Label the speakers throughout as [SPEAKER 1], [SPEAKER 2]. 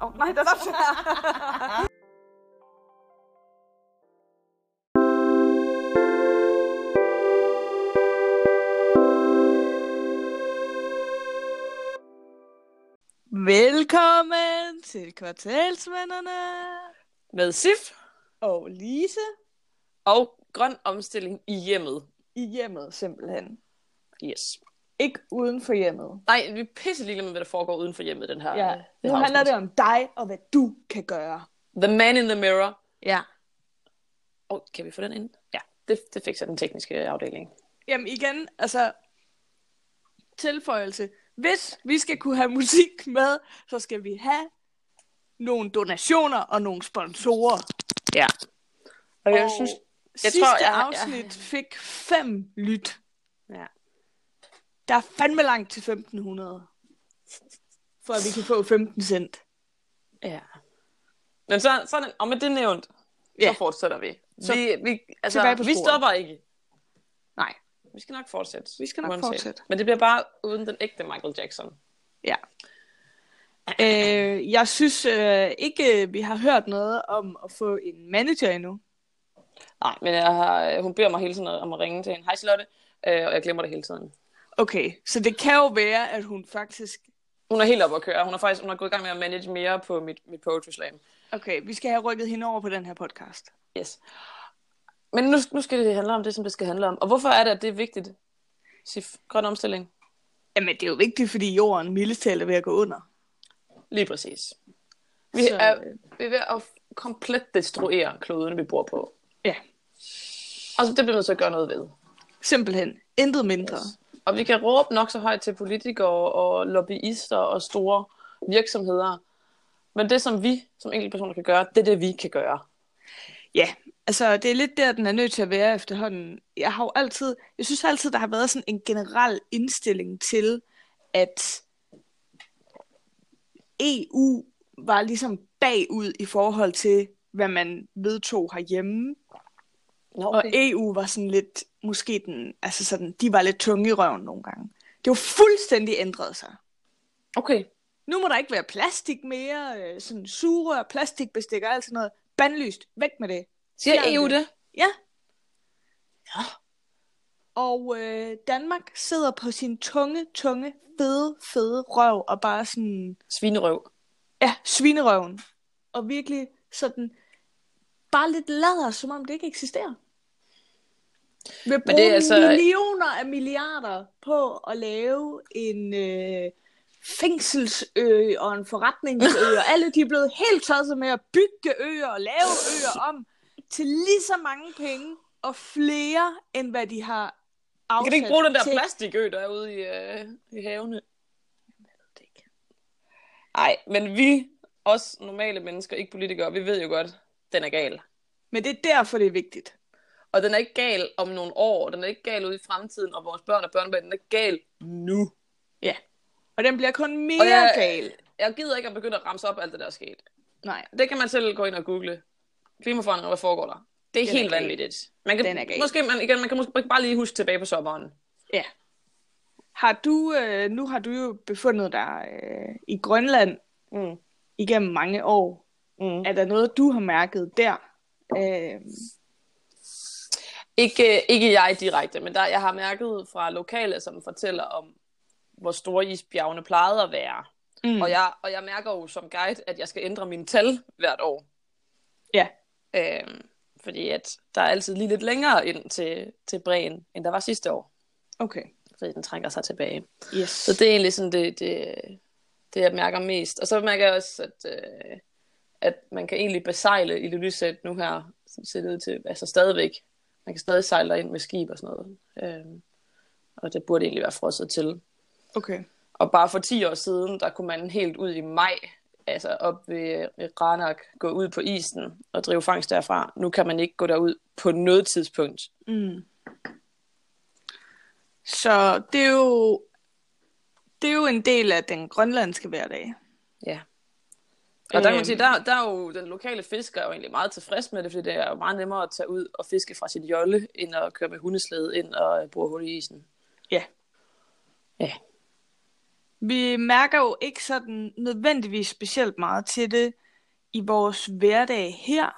[SPEAKER 1] Oh, nej, der er Velkommen til kvartalsvennerne
[SPEAKER 2] Med SIF
[SPEAKER 1] og Lise
[SPEAKER 2] og grøn omstilling i hjemmet.
[SPEAKER 1] i hjemmet simpelthen.
[SPEAKER 2] Yes.
[SPEAKER 1] Ikke uden for hjemmet.
[SPEAKER 2] Nej, vi er pisse ligeglade med, hvad der foregår uden for hjemmet, den her.
[SPEAKER 1] Ja,
[SPEAKER 2] det
[SPEAKER 1] nu
[SPEAKER 2] her
[SPEAKER 1] handler
[SPEAKER 2] afsnit.
[SPEAKER 1] det om dig og hvad du kan gøre.
[SPEAKER 2] The man in the mirror.
[SPEAKER 1] Ja.
[SPEAKER 2] Oh, kan vi få den ind? Ja, det, det fikser den tekniske afdeling.
[SPEAKER 1] Jamen igen, altså tilføjelse. Hvis vi skal kunne have musik med, så skal vi have nogle donationer og nogle sponsorer.
[SPEAKER 2] Ja. Og jeg
[SPEAKER 1] og
[SPEAKER 2] synes, jeg
[SPEAKER 1] sidste
[SPEAKER 2] tror, jeg
[SPEAKER 1] afsnit
[SPEAKER 2] jeg-
[SPEAKER 1] fik fem lyt.
[SPEAKER 2] ja.
[SPEAKER 1] Der er fandme langt til 1500. For at vi kan få 15 cent.
[SPEAKER 2] ja. Men så, sådan, og med det nævnt,
[SPEAKER 1] Ja.
[SPEAKER 2] så fortsætter vi.
[SPEAKER 1] Så
[SPEAKER 2] vi, vi, altså, vi stopper ikke.
[SPEAKER 1] Nej.
[SPEAKER 2] Vi skal nok fortsætte.
[SPEAKER 1] Vi skal nok fortsætte.
[SPEAKER 2] Men det bliver bare uden den ægte Michael Jackson.
[SPEAKER 1] Ja. Øh, jeg synes øh, ikke, vi har hørt noget om at få en manager endnu.
[SPEAKER 2] Nej, men jeg har, hun beder mig hele tiden om at ringe til hende. Hej Charlotte. Øh, og jeg glemmer det hele tiden.
[SPEAKER 1] Okay, så det kan jo være, at hun faktisk...
[SPEAKER 2] Hun er helt oppe at køre. Hun er faktisk hun er gået i gang med at manage mere på mit, mit poetry slam.
[SPEAKER 1] Okay, vi skal have rykket hende over på den her podcast.
[SPEAKER 2] Yes. Men nu, nu skal det handle om det, som det skal handle om. Og hvorfor er det, at det er vigtigt? Sif, grøn omstilling.
[SPEAKER 1] Jamen, det er jo vigtigt, fordi jorden mildest talt er ved at gå under.
[SPEAKER 2] Lige præcis. Vi
[SPEAKER 1] Så,
[SPEAKER 2] er,
[SPEAKER 1] øh,
[SPEAKER 2] vi er ved at komplet destruere kloden, vi bor på.
[SPEAKER 1] Ja,
[SPEAKER 2] Og så det bliver nødt til at gøre noget ved.
[SPEAKER 1] simpelthen. Intet mindre.
[SPEAKER 2] Og vi kan råbe nok så højt til politikere og lobbyister og store virksomheder. Men det, som vi som enkeltpersoner kan gøre, det er det, vi kan gøre.
[SPEAKER 1] Ja, altså det er lidt der, den er nødt til at være efterhånden. Jeg har jo altid, jeg synes altid, der har været sådan en generel indstilling til, at EU var ligesom bagud i forhold til, hvad man vedtog herhjemme.
[SPEAKER 2] Nå,
[SPEAKER 1] Og EU var sådan lidt, måske den, altså sådan, de var lidt tunge i røven nogle gange. Det var fuldstændig ændret sig.
[SPEAKER 2] okay.
[SPEAKER 1] Nu må der ikke være plastik mere, øh, sådan sugerør, plastikbestik og alt sådan noget. Bandlyst, væk med det.
[SPEAKER 2] Siger EU det?
[SPEAKER 1] Ja.
[SPEAKER 2] Ja.
[SPEAKER 1] Og øh, Danmark sidder på sin tunge, tunge, fede, fede røv og bare sådan,
[SPEAKER 2] Svinerøv.
[SPEAKER 1] ja, svinerøven. Og virkelig sådan, bare lidt lader, som om det ikke eksisterer. Vi bruger
[SPEAKER 2] det er
[SPEAKER 1] altså...
[SPEAKER 2] altså-
[SPEAKER 1] millioner af milliarder på at lave en øh, fængselsø og en forretningsø, og alle de er blevet helt tosset med at bygge øer og lave øer om til lige så mange penge og flere, end hvad de har afsat
[SPEAKER 2] Kan du ikke bruge den der
[SPEAKER 1] til...
[SPEAKER 2] plastikø, der er ude i, øh, i havene? Nej, men vi, os normale mennesker, ikke politikere, vi ved jo godt, den er gal.
[SPEAKER 1] Men det er derfor, det er vigtigt.
[SPEAKER 2] Og den er ikke gal om nogle år, den er ikke gal ude i fremtiden, og vores børn og børnebørn, den er gal nu.
[SPEAKER 1] Ja. Og den bliver kun mere
[SPEAKER 2] Og jeg,
[SPEAKER 1] gal.
[SPEAKER 2] jeg gider ikke at begynde at ramse op alt det, der er sket.
[SPEAKER 1] Nej.
[SPEAKER 2] Det kan man selv gå ind og google. Klimaforandringer, hvad foregår der? Det er
[SPEAKER 1] Den er
[SPEAKER 2] helt
[SPEAKER 1] gal.
[SPEAKER 2] vanvittigt. Man kan,
[SPEAKER 1] Den er gal.
[SPEAKER 2] måske, man, igen, man kan måske bare lige huske tilbage på sommeren.
[SPEAKER 1] Ja. Har du, øh, nu har du jo befundet dig øh, i Grønland
[SPEAKER 2] Mm.
[SPEAKER 1] igennem mange år.
[SPEAKER 2] Mm.
[SPEAKER 1] Er der noget, du har mærket der? Øh,
[SPEAKER 2] Ikke, ikke jeg direkte, men der, jeg har mærket fra lokale, som fortæller om, hvor store isbjergene plejede at være.
[SPEAKER 1] mm.
[SPEAKER 2] Og, jeg, og jeg mærker jo som guide, at jeg skal ændre mine tal hvert år.
[SPEAKER 1] Ja.
[SPEAKER 2] Øhm, fordi at der er altid lige lidt længere ind til, til bræen, end der var sidste år.
[SPEAKER 1] Okay.
[SPEAKER 2] Fordi den trækker sig tilbage.
[SPEAKER 1] Yes.
[SPEAKER 2] Så det er egentlig sådan det, det, det jeg mærker mest. Og så mærker jeg også, at, øh, at man kan egentlig besejle i Ilulissat nu her, som ser det ud til, altså stadigvæk. Man kan stadig sejle ind med skib og sådan noget. Øhm, og det burde egentlig være frosset til.
[SPEAKER 1] Okay.
[SPEAKER 2] Og bare for 10 år siden, der kunne man helt ud i maj, altså op ved, ved Ranak, gå ud på isen og drive fangst derfra. Nu kan man ikke gå derud på noget tidspunkt.
[SPEAKER 1] Mm. Så det er jo det er jo en del af den grønlandske hverdag.
[SPEAKER 2] Ja. Og der kan man
[SPEAKER 1] Øhm.
[SPEAKER 2] sige, der, der er jo den lokale fisker er jo egentlig meget tilfreds med det, fordi det er jo meget nemmere at tage ud og fiske fra sit jolle, end at køre med hundeslæde ind og bruge hul i isen.
[SPEAKER 1] Ja.
[SPEAKER 2] Ja.
[SPEAKER 1] Vi mærker jo ikke sådan nødvendigvis specielt meget til det i vores hverdag her.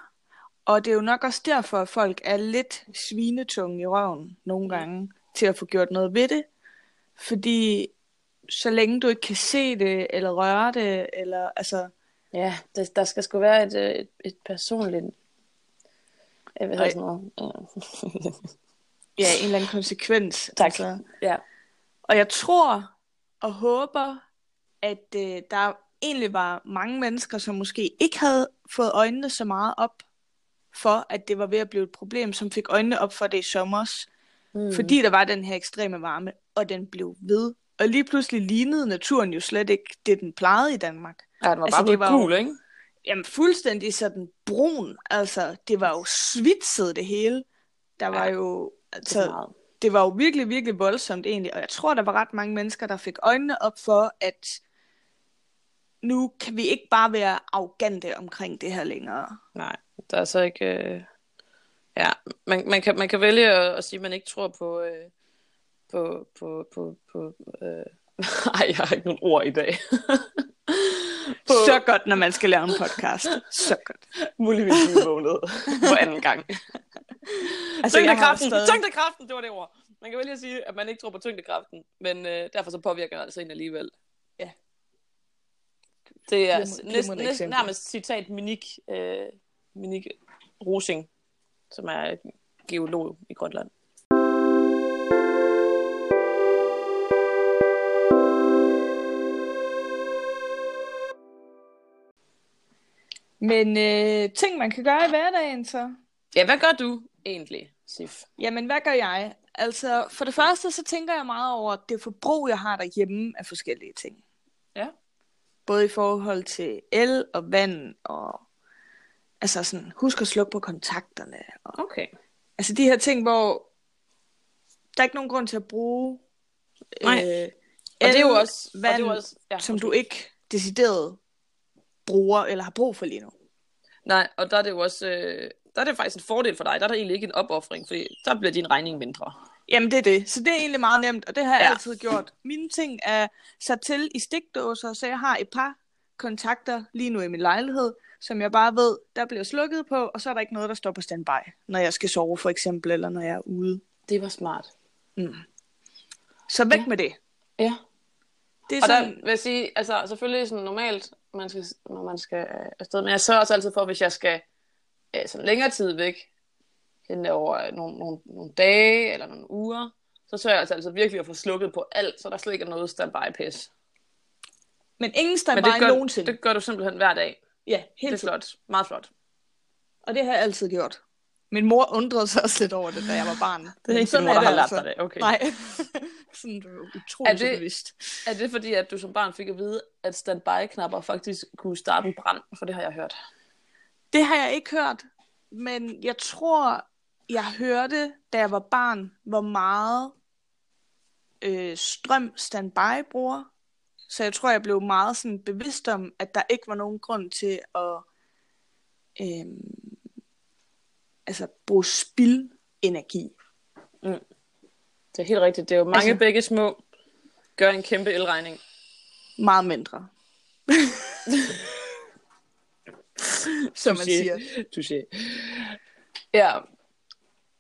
[SPEAKER 1] Og det er jo nok også derfor, at folk er lidt svinetunge i røven nogle gange til at få gjort noget ved det. Fordi så længe du ikke kan se det, eller røre det, eller altså...
[SPEAKER 2] Ja, der, der skal sgu være et, øh, et, et personligt... Jeg ved sådan noget. Ja.
[SPEAKER 1] Ja, en eller anden konsekvens.
[SPEAKER 2] Tak.
[SPEAKER 1] Altså.
[SPEAKER 2] ja.
[SPEAKER 1] Og jeg tror og håber, at øh, der egentlig var mange mennesker, som måske ikke havde fået øjnene så meget op for, at det var ved at blive et problem, som fik øjnene op for det i sommers.
[SPEAKER 2] Mm.
[SPEAKER 1] Fordi der var den her ekstreme varme, og den blev ved. Og lige pludselig lignede naturen jo slet ikke det, den plejede i Danmark.
[SPEAKER 2] Ja, den var
[SPEAKER 1] Altså,
[SPEAKER 2] bare
[SPEAKER 1] det
[SPEAKER 2] blevet
[SPEAKER 1] var jo-
[SPEAKER 2] gul, ikke?
[SPEAKER 1] Jamen fuldstændig sådan brun. Altså, det var jo svitset det hele. Der var
[SPEAKER 2] Ja,
[SPEAKER 1] jo...
[SPEAKER 2] Det
[SPEAKER 1] Altså,
[SPEAKER 2] meget.
[SPEAKER 1] det var jo virkelig, virkelig voldsomt egentlig, og jeg tror, der var ret mange mennesker, der fik øjnene op for, at nu kan vi ikke bare være arrogante omkring det her længere.
[SPEAKER 2] Nej, der er så ikke... Øh... Ja, man, man, kan, man kan vælge at, at sige, at man ikke tror på... Øh... På, på, på, på øh... Ej, jeg har ikke nogen ord i dag.
[SPEAKER 1] På... Så godt, når man skal lave en podcast. Så godt.
[SPEAKER 2] Muligvis lige vågnet på anden gang.
[SPEAKER 1] Altså,
[SPEAKER 2] tyngdekraften,
[SPEAKER 1] stadig...
[SPEAKER 2] tyngdekraften, det var det ord. Man kan vælge at sige, at man ikke tror på tyngdekraften, men øh, derfor så påvirker det altså en alligevel.
[SPEAKER 1] Ja.
[SPEAKER 2] Det er
[SPEAKER 1] Glimrende-
[SPEAKER 2] næsten, næsten nærmest citat Minik, øh, Minik Rosing, som er geolog i Grønland.
[SPEAKER 1] Men øh, ting, man kan gøre i hverdagen, så...
[SPEAKER 2] Ja, hvad gør du egentlig, Sif?
[SPEAKER 1] Jamen, hvad gør jeg? Altså, for det første, så tænker jeg meget over det forbrug, jeg har derhjemme af forskellige ting.
[SPEAKER 2] Ja.
[SPEAKER 1] Både i forhold til el og vand, og altså sådan, husk at slukke på kontakterne. Og,
[SPEAKER 2] Okay.
[SPEAKER 1] altså de her ting, hvor der er ikke nogen grund til at bruge
[SPEAKER 2] Nej.
[SPEAKER 1] øh,
[SPEAKER 2] Og det er jo
[SPEAKER 1] el,
[SPEAKER 2] også... og
[SPEAKER 1] vand,
[SPEAKER 2] det er jo også ja,
[SPEAKER 1] som du ikke decideret bruger eller har brug for lige nu.
[SPEAKER 2] Nej, og der er det jo også... Øh, der er det faktisk en fordel for dig. Der er der egentlig ikke en opoffring, fordi der bliver din regning mindre.
[SPEAKER 1] Jamen, det er det. Så det er egentlig meget nemt, og det har jeg
[SPEAKER 2] Ja.
[SPEAKER 1] altid gjort. Mine ting er sat til i stikdåser, så jeg har et par kontakter lige nu i min lejlighed, som jeg bare ved, der bliver slukket på, og så er der ikke noget, der står på standby, når jeg skal sove for eksempel, eller når jeg er ude.
[SPEAKER 2] Det var smart.
[SPEAKER 1] Så væk
[SPEAKER 2] Ja.
[SPEAKER 1] med det.
[SPEAKER 2] Ja.
[SPEAKER 1] Det er
[SPEAKER 2] Og der
[SPEAKER 1] sådan,
[SPEAKER 2] vil jeg sige, altså selvfølgelig sådan normalt, man skal, når man skal øh, afsted, men jeg sørger også altid for, hvis jeg skal øh, sådan længere tid væk, hen over øh, nogle, nogle, nogle dage eller nogle uger, så sørger jeg altså, altså virkelig at få slukket på alt, så der slet ikke er noget standby-pis.
[SPEAKER 1] men ingen
[SPEAKER 2] Men
[SPEAKER 1] standby
[SPEAKER 2] det gør,
[SPEAKER 1] nogensinde.
[SPEAKER 2] det gør du simpelthen hver dag.
[SPEAKER 1] ja,
[SPEAKER 2] Det
[SPEAKER 1] helt
[SPEAKER 2] er flot. Meget flot.
[SPEAKER 1] Og det har jeg altid gjort. Min mor undrede sig også lidt over det, da jeg var barn.
[SPEAKER 2] Det er ikke din mor, der har lært dig det. Okay.
[SPEAKER 1] Nej. sådan er du utroligt
[SPEAKER 2] Er det-
[SPEAKER 1] det... bevidst.
[SPEAKER 2] Er det fordi, at du som barn fik at vide, at standby-knapper faktisk kunne starte en brand? For det har jeg hørt.
[SPEAKER 1] Det har jeg ikke hørt, men jeg tror, jeg hørte, da jeg var barn, hvor meget øh, strøm standby bruger. Så jeg tror, jeg blev meget sådan bevidst om, at der ikke var nogen grund til at øh, altså bruge spildenergi.
[SPEAKER 2] Det er helt rigtigt. Det er jo mange
[SPEAKER 1] Altså-
[SPEAKER 2] begge små gør en kæmpe elregning.
[SPEAKER 1] Meget mindre. Som man siger.
[SPEAKER 2] Touché. Ja.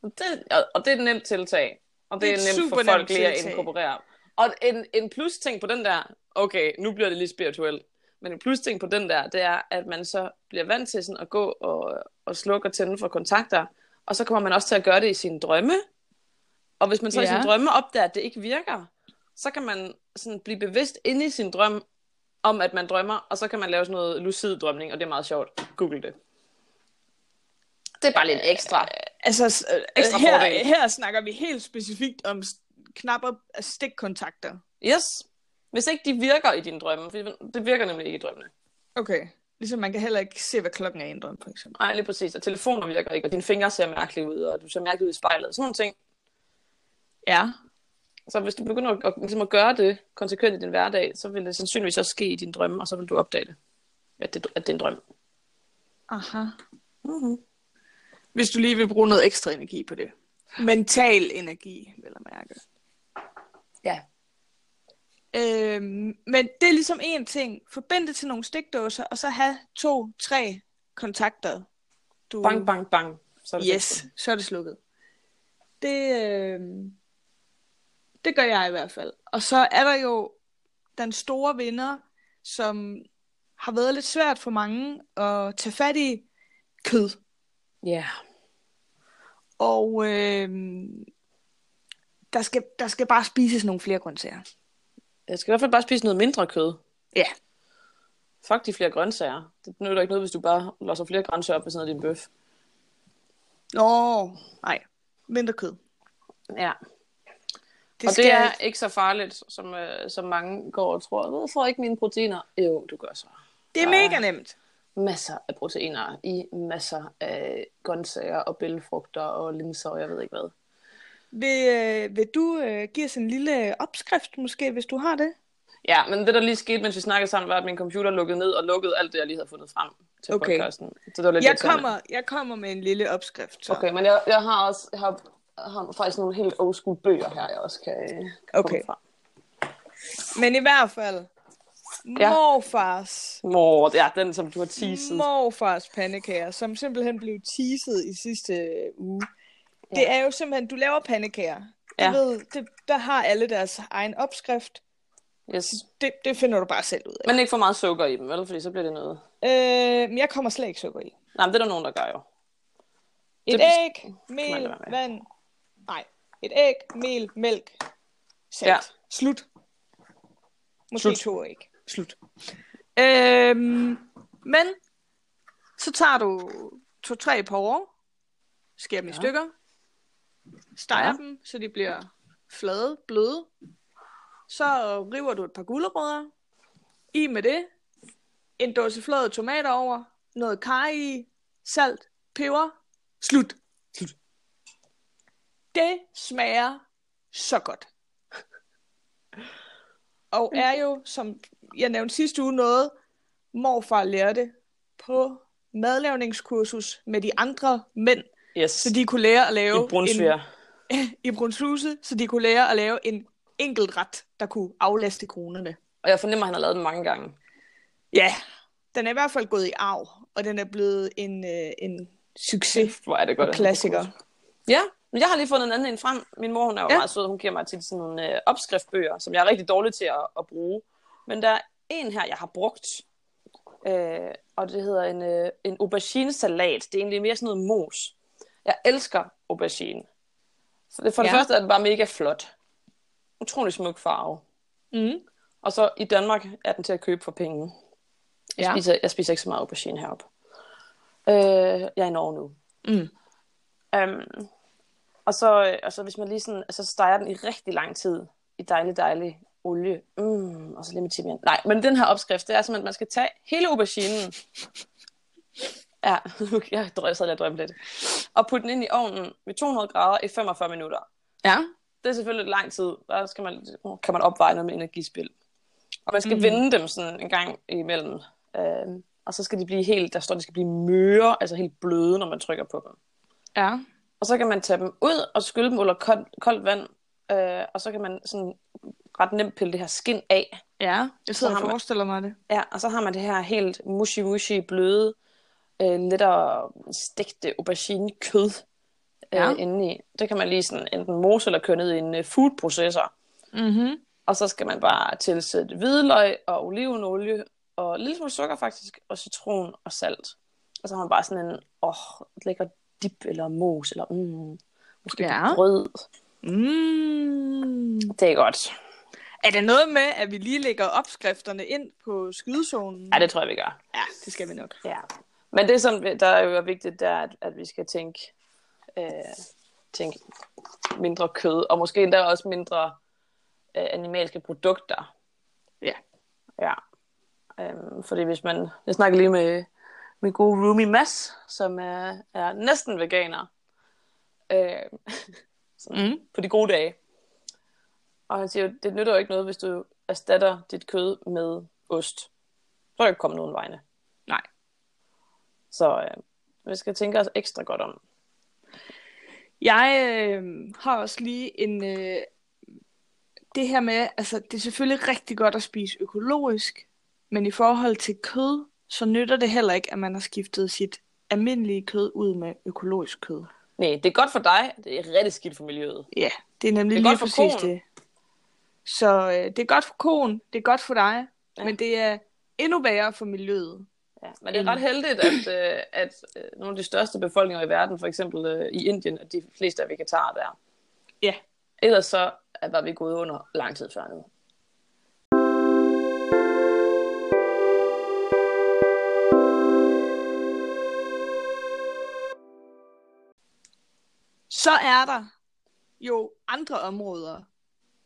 [SPEAKER 2] Det, og- det er et nemt tiltag. Og det,
[SPEAKER 1] Det
[SPEAKER 2] er
[SPEAKER 1] er
[SPEAKER 2] nemt for folk lige at inkorporere. Og en, en plus ting på den der, okay, nu bliver det lidt spirituelt, men en plus ting på den der, det er, at man så bliver vant til sådan at gå og, og slukke og tænde for kontakter, og så kommer man også til at gøre det i sine drømme. Og hvis man så ja. i sine drømme opdager, at det ikke virker, så kan man sådan blive bevidst inde i sin drøm, om at man drømmer, og så kan man lave sådan noget lucid drømning, og det er meget sjovt. Google det. Det er bare lidt ekstra.
[SPEAKER 1] Altså, s- øh,
[SPEAKER 2] Ekstra
[SPEAKER 1] her,
[SPEAKER 2] fordel.
[SPEAKER 1] her snakker vi helt specifikt om knapper af stikkontakter.
[SPEAKER 2] Yes. Hvis ikke de virker i dine drømme, for det virker nemlig ikke i drømmene.
[SPEAKER 1] Okay. Ligesom man kan heller ikke se, hvad klokken er i en drøm, for eksempel.
[SPEAKER 2] Nej, lige præcis. Og telefoner virker ikke, og dine fingre ser mærkelige ud, og du ser mærkeligt ud i spejlet. Sådan nogle ting.
[SPEAKER 1] Ja.
[SPEAKER 2] Så hvis du begynder at, at, ligesom at gøre det konsekvent i din hverdag, så vil det sandsynligvis også ske i din drømme, og så vil du opdage det. At det, at det er en drøm.
[SPEAKER 1] Aha.
[SPEAKER 2] Mm-hmm.
[SPEAKER 1] Hvis du lige vil bruge noget ekstra energi på det. Mental energi, vil jeg mærke.
[SPEAKER 2] Ja.
[SPEAKER 1] Øh, men det er ligesom en ting. Forbind det til nogle stikdåser, og så have to, tre kontakter. Du...
[SPEAKER 2] Bang, bang, bang. Så er det
[SPEAKER 1] Yes,
[SPEAKER 2] fikset.
[SPEAKER 1] så er det slukket. Det, øh, det gør jeg i hvert fald. Og så er der jo den store vinder, som har været lidt svært for mange at tage fat i kød.
[SPEAKER 2] Ja.
[SPEAKER 1] Og øh, der, skal, der skal bare spises nogle flere grøntsager.
[SPEAKER 2] Jeg skal i hvert fald bare spise noget mindre kød.
[SPEAKER 1] Ja.
[SPEAKER 2] Fuck de flere grøntsager. Det nytter ikke noget, hvis du bare låser flere grøntsager op ved sådan noget din bøf.
[SPEAKER 1] Nå, nej. Mindre kød.
[SPEAKER 2] Ja.
[SPEAKER 1] Det
[SPEAKER 2] og det er ikke så farligt, som, øh, som mange går og tror. Jeg får ikke mine proteiner. Jo, du gør så.
[SPEAKER 1] det er
[SPEAKER 2] er-
[SPEAKER 1] mega nemt.
[SPEAKER 2] Masser af proteiner i masser af grøntsager og bælgefrugter og linser og jeg ved ikke hvad.
[SPEAKER 1] Vil, øh, vil du øh, give os en lille opskrift måske, hvis du har det?
[SPEAKER 2] Ja, men det der lige skete, mens vi snakkede sammen, var, at min computer lukkede ned og lukkede alt det, jeg lige havde fundet frem til
[SPEAKER 1] Okay.
[SPEAKER 2] podcasten. Så det var lidt
[SPEAKER 1] Jeg kommer, jeg kommer med en lille opskrift. Så.
[SPEAKER 2] Okay, men jeg, jeg har også jeg har, jeg har faktisk nogle helt old school bøger her, jeg også kan, kan
[SPEAKER 1] Okay.
[SPEAKER 2] fra.
[SPEAKER 1] Men i hvert fald,
[SPEAKER 2] Ja.
[SPEAKER 1] morfars,
[SPEAKER 2] Mor, ja, den som du har teaset.
[SPEAKER 1] morfars pandekager, som simpelthen blev teaset i sidste uge.
[SPEAKER 2] Ja.
[SPEAKER 1] Det er jo simpelthen, du laver pandekager. Du
[SPEAKER 2] Ja.
[SPEAKER 1] ved, det, der har alle deres egen opskrift.
[SPEAKER 2] Yes.
[SPEAKER 1] Det, det finder du bare selv ud af.
[SPEAKER 2] Men ikke for meget sukker i dem, vel? Fordi så bliver det noget.
[SPEAKER 1] Øh, men jeg kommer slet ikke sukker i.
[SPEAKER 2] Nej, men det er der nogen, der gør jo.
[SPEAKER 1] Et
[SPEAKER 2] Det-
[SPEAKER 1] æg, mel, vand. Nej, et æg, mel, mælk, salt.
[SPEAKER 2] Ja.
[SPEAKER 1] Slut. Måske
[SPEAKER 2] Slut.
[SPEAKER 1] to æg. Slut. Øhm, men så tager du to-tre på år, skærer dem ja. i stykker, steger ja. Dem, så de bliver flade, bløde. Så river du et par gulerødder, i med det, en dåse flade tomater over, noget karry i, salt, peber, slut.
[SPEAKER 2] Slut.
[SPEAKER 1] Det smager så godt. Og er jo, som jeg nævnte sidste uge, noget morfar lærte på madlavningskursus med de andre mænd,
[SPEAKER 2] Yes.
[SPEAKER 1] så de kunne lære at lave
[SPEAKER 2] I Brunsviger.
[SPEAKER 1] en, i Brunshuse, så de kunne lære at lave en enkelt ret, der kunne aflaste kronerne.
[SPEAKER 2] Og jeg fornemmer, at han har lavet den mange gange.
[SPEAKER 1] Ja, den er i hvert fald gået i arv, og den er blevet en, øh, en succes
[SPEAKER 2] Hvor er det godt.
[SPEAKER 1] og klassiker.
[SPEAKER 2] Ja, men jeg har lige fundet en anden en frem. Min mor, hun er jo
[SPEAKER 1] ja.
[SPEAKER 2] meget sød. Hun giver mig til sådan nogle øh, opskriftbøger, som jeg er rigtig dårlig til at, at bruge. Men der er en her, jeg har brugt. Øh, og det hedder en, øh, en aubergine-salat. Det er egentlig mere sådan noget mos. Jeg elsker aubergine. For det, for det
[SPEAKER 1] Ja.
[SPEAKER 2] første er det bare mega flot. Utrolig smuk farve.
[SPEAKER 1] Mm.
[SPEAKER 2] Og så i Danmark er den til at købe for penge. Jeg,
[SPEAKER 1] Ja.
[SPEAKER 2] spiser, jeg spiser ikke så meget aubergine heroppe. Øh, jeg er i Norge nu.
[SPEAKER 1] Mm.
[SPEAKER 2] Um, og, så, og så hvis man lige sådan, altså steger den i rigtig lang tid, i dejlig, dejlig olie, mm, og så lige med timian. Nej, men den her opskrift, det er simpelthen, at man skal tage hele auberginen. Ja, jeg drømte, sad og drømte lidt. Og putte den ind i ovnen ved 200 grader i 45 minutter.
[SPEAKER 1] Ja.
[SPEAKER 2] Det er selvfølgelig lidt lang tid. Der skal man, kan man opveje noget med energispil. Og man skal
[SPEAKER 1] Mm.
[SPEAKER 2] vende dem sådan en gang imellem. Øhm, og så skal de blive helt, der står, de skal blive møre, altså helt bløde, når man trykker på dem.
[SPEAKER 1] Ja.
[SPEAKER 2] Og så kan man tage dem ud og skylle dem under koldt, koldt vand. Øh, og så kan man sådan ret nemt pille det her skin af.
[SPEAKER 1] Ja, jeg sidder og
[SPEAKER 2] man-
[SPEAKER 1] forestiller mig det.
[SPEAKER 2] Ja, og så har man det her helt mushy-mushy, bløde, øh, lettere stegte aubergine kød øh,
[SPEAKER 1] Ja.
[SPEAKER 2] ja. indeni. Det kan man lige sådan enten mose eller køre ned i en øh, foodprocessor.
[SPEAKER 1] Mm-hmm.
[SPEAKER 2] Og så skal man bare tilsætte hvidløg og olivenolie og lille smule sukker faktisk, og citron og salt. Og så har man bare sådan en åh, lækker dip eller mos, eller mm, måske
[SPEAKER 1] Ja.
[SPEAKER 2] brød.
[SPEAKER 1] Mm.
[SPEAKER 2] Det er godt.
[SPEAKER 1] Er der noget med, at vi lige lægger opskrifterne ind på skydezonen?
[SPEAKER 2] Ja, det tror jeg, vi gør.
[SPEAKER 1] Ja, det skal vi nok.
[SPEAKER 2] Ja. Men det, som der er jo vigtigt, det er, at, at vi skal tænke, øh, tænke mindre kød, og måske endda også mindre øh, animalske produkter.
[SPEAKER 1] Ja.
[SPEAKER 2] Ja. Øhm, fordi hvis man... Jeg snakker lige med min gode roomie Mads, som er, er næsten veganer. Øh,
[SPEAKER 1] Mm.
[SPEAKER 2] på de gode dage. Og han siger, jo, det nytter jo ikke noget, hvis du erstatter dit kød med ost. Så er der ikke kommet nogen vegne. Så øh, vi skal tænke os ekstra godt om.
[SPEAKER 1] Jeg øh, har også lige en øh, det her med, altså det er selvfølgelig rigtig godt at spise økologisk, men i forhold til kød, så nytter det heller ikke, at man har skiftet sit almindelige kød ud med økologisk kød.
[SPEAKER 2] Nej, det er godt for dig, det er rigtig skidt for miljøet.
[SPEAKER 1] Ja, det er nemlig
[SPEAKER 2] Det er
[SPEAKER 1] lige præcis
[SPEAKER 2] koen.
[SPEAKER 1] det. Så øh, det er godt for koen, det er godt for dig,
[SPEAKER 2] ja.
[SPEAKER 1] men det er endnu værre for miljøet.
[SPEAKER 2] Ja, men det er ret heldigt, at, øh, at øh, nogle af de største befolkninger i verden, for eksempel øh, i Indien, at de fleste er vegetarer der.
[SPEAKER 1] Ja.
[SPEAKER 2] Ellers så er- var vi gået under lang tid før nu.
[SPEAKER 1] Så er der jo andre områder.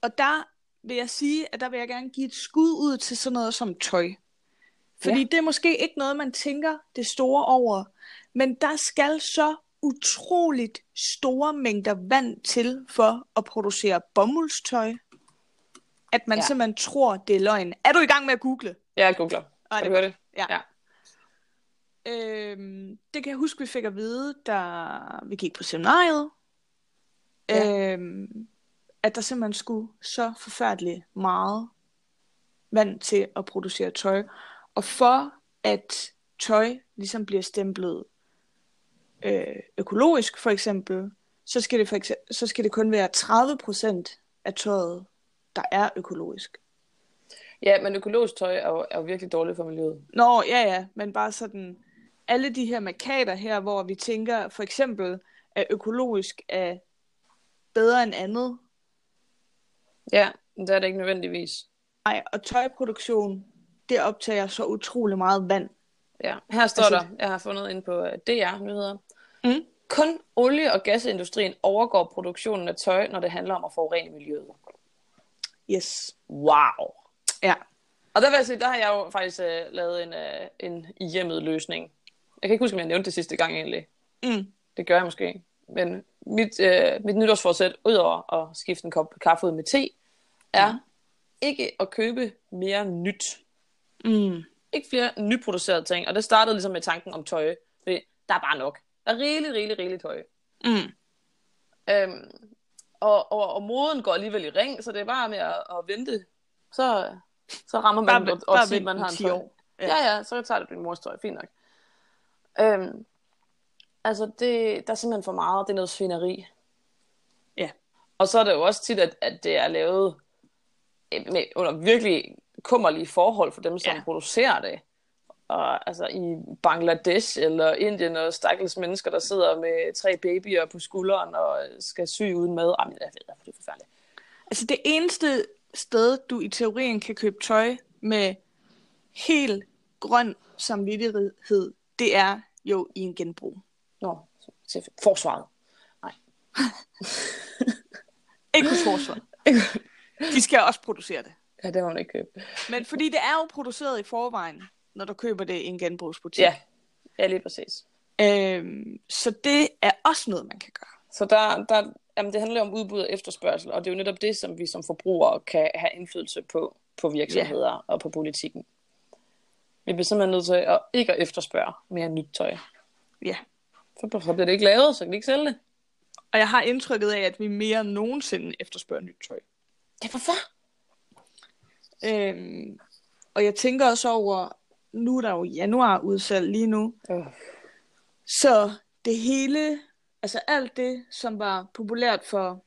[SPEAKER 1] Og der vil jeg sige, at der vil jeg gerne give et skud ud til sådan noget som tøj. Fordi
[SPEAKER 2] Ja.
[SPEAKER 1] ja. det er måske ikke noget, man tænker det store over. Men der skal så utroligt store mængder vand til for at producere bomuldstøj, at man
[SPEAKER 2] Ja.
[SPEAKER 1] ja. simpelthen tror, det er løgn. Er du i gang med at google?
[SPEAKER 2] Jeg googler. Kan
[SPEAKER 1] det
[SPEAKER 2] du høre det?
[SPEAKER 1] Ja.
[SPEAKER 2] Ja.
[SPEAKER 1] Øhm, det kan jeg huske, vi fik at vide, da vi gik på seminariet.
[SPEAKER 2] Ja.
[SPEAKER 1] Øhm, at der simpelthen skulle så forfærdeligt meget vand til at producere tøj. Og for at tøj ligesom bliver stemplet øh, økologisk for eksempel, så skal, det for eksempel, så skal det kun være 30% af tøjet, der er økologisk.
[SPEAKER 2] Ja, men økologisk tøj er jo, er jo virkelig dårligt for miljøet.
[SPEAKER 1] Nå, ja, ja, men bare sådan, alle de her markader her, hvor vi tænker for eksempel, at økologisk er bedre end andet.
[SPEAKER 2] Ja, det er det ikke nødvendigvis.
[SPEAKER 1] Nej, og tøjproduktion, det optager så utrolig meget vand.
[SPEAKER 2] Ja, her står
[SPEAKER 1] Altså-
[SPEAKER 2] der, jeg har fundet ind på øh, DR nyheder.
[SPEAKER 1] Mm.
[SPEAKER 2] Kun olie- og gasindustrien overgår produktionen af tøj, når det handler om at forurene miljøet.
[SPEAKER 1] Yes.
[SPEAKER 2] Wow.
[SPEAKER 1] Ja.
[SPEAKER 2] Og der vil jeg sige, der har jeg jo faktisk øh, lavet en, øh, en i hjemmet løsning. Jeg kan ikke huske, om jeg nævnte det sidste gang egentlig.
[SPEAKER 1] Mm.
[SPEAKER 2] Det gør jeg måske. Men mit, øh, mit nytårsforsæt, udover at skifte en kop kaffe ud med te, er
[SPEAKER 1] Mm.
[SPEAKER 2] ikke at købe mere nyt.
[SPEAKER 1] Mm.
[SPEAKER 2] Ikke flere nyproducerede ting. Og det startede ligesom med tanken om tøj. Fordi der er bare nok. Der er rigeligt, rigeligt, rigeligt tøj.
[SPEAKER 1] Mm.
[SPEAKER 2] Øhm, og, og, og moden går alligevel i ring, så det er bare med at, at vente. Så, så rammer man
[SPEAKER 1] Bare-
[SPEAKER 2] og, og siger, at man har en
[SPEAKER 1] 10
[SPEAKER 2] tøj.
[SPEAKER 1] år.
[SPEAKER 2] Ja.
[SPEAKER 1] Ja.
[SPEAKER 2] ja, ja, så tager det din mors tøj. Fint nok. Øhm, altså, det, der er simpelthen for meget. Det er noget svineri.
[SPEAKER 1] Ja.
[SPEAKER 2] Og så er det jo også tit, at, at det er lavet øh, med, under virkelig kummerlige forhold for dem, som
[SPEAKER 1] Ja.
[SPEAKER 2] producerer det. Og altså i Bangladesh eller Indien og stakkels mennesker, der sidder med tre babyer på skulderen og skal sy uden mad. Jamen, jeg ved, det er forfærdeligt.
[SPEAKER 1] Altså det eneste sted, du i teorien kan købe tøj med helt grøn samvittighed, det er jo i en genbrug.
[SPEAKER 2] Nå, forsvaret.
[SPEAKER 1] Ikke hos forsvaret. De skal også producere det.
[SPEAKER 2] Ja, det må man ikke købe.
[SPEAKER 1] Men fordi det er jo produceret i forvejen, når du køber det i en genbrugsbutik.
[SPEAKER 2] Ja, ja lige præcis.
[SPEAKER 1] Øhm, så det er også noget, man kan gøre.
[SPEAKER 2] Så der, der, jamen det handler om udbud og efterspørgsel, og det er jo netop det, som vi som forbrugere kan have indflydelse på, på virksomheder yeah. og på politikken. Vi bliver simpelthen nødt til at ikke at efterspørge mere nyt tøj.
[SPEAKER 1] Ja.
[SPEAKER 2] Så, så bliver det ikke lavet, så kan vi ikke sælge det.
[SPEAKER 1] Og jeg har indtrykket af, at vi mere end nogensinde efterspørger nyt tøj.
[SPEAKER 2] Ja, hvorfor?
[SPEAKER 1] Øhm, og jeg tænker også over, nu er der jo januar udsalg lige nu,
[SPEAKER 2] Øh.
[SPEAKER 1] så det hele, altså alt det, som var populært for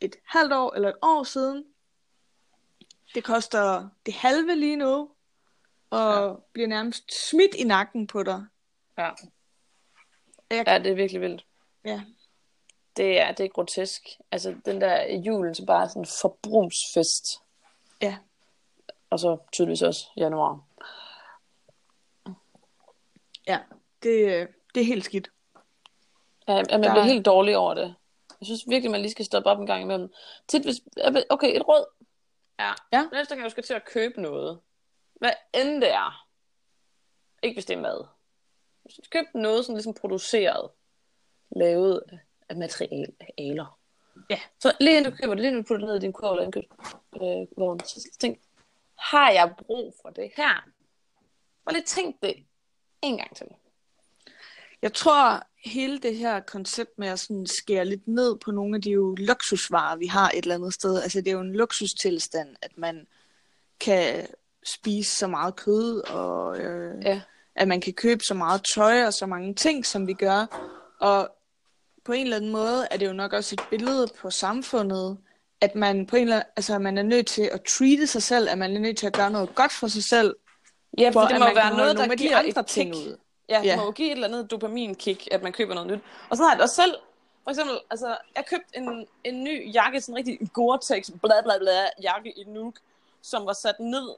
[SPEAKER 1] et halvt år eller et år siden, det koster det halve lige nu, og ja. bliver nærmest smidt i nakken på dig.
[SPEAKER 2] Ja.
[SPEAKER 1] Jeg,
[SPEAKER 2] ja, det er virkelig vildt.
[SPEAKER 1] ja.
[SPEAKER 2] Det er, det er grotesk. Altså, den der julen, så bare sådan en forbrugsfest.
[SPEAKER 1] ja.
[SPEAKER 2] Og så tydeligvis også januar.
[SPEAKER 1] ja. Det, det er helt skidt.
[SPEAKER 2] Ja, jeg, jeg
[SPEAKER 1] Der-
[SPEAKER 2] bliver helt dårlig over det. Jeg synes virkelig, man lige skal stoppe op en gang imellem. Tit, hvis, okay, et råd. Ja.
[SPEAKER 1] Ja.
[SPEAKER 2] Næste gang, du skal til at købe noget. Hvad end det er. Ikke hvis det er mad. Købe noget, som ligesom produceret. Lavet af materialer.
[SPEAKER 1] Ja.
[SPEAKER 2] Så lige inden du køber det, lige inden du putter det ned i din kurv eller indkøbsvogn, øh, så tænk, har jeg brug for det her? Bare lige tænk det en gang til.
[SPEAKER 1] Jeg tror, hele det her koncept med at sådan skære lidt ned på nogle af de jo luksusvarer, vi har et eller andet sted. Altså, det er jo en luksustilstand, at man kan spise så meget kød, og øh,
[SPEAKER 2] Ja.
[SPEAKER 1] at man kan købe så meget tøj og så mange ting, som vi gør. Og på en eller anden måde er det jo nok også et billede på samfundet, at man på en eller anden, altså man er nødt til at treate sig selv, at man er nødt til at gøre noget godt for sig selv,
[SPEAKER 2] Ja,
[SPEAKER 1] for
[SPEAKER 2] for det må være noget, der
[SPEAKER 1] af de
[SPEAKER 2] giver
[SPEAKER 1] andre
[SPEAKER 2] et
[SPEAKER 1] ting ud.
[SPEAKER 2] Ja, det
[SPEAKER 1] Ja.
[SPEAKER 2] må jo give et eller andet dopamin-kick, at man køber noget nyt. Og så har jeg det også selv, for eksempel, altså, jeg købte en, en ny jakke, sådan en rigtig Gore-Tex, bla bla bla, jakke i Nuuk, som var sat ned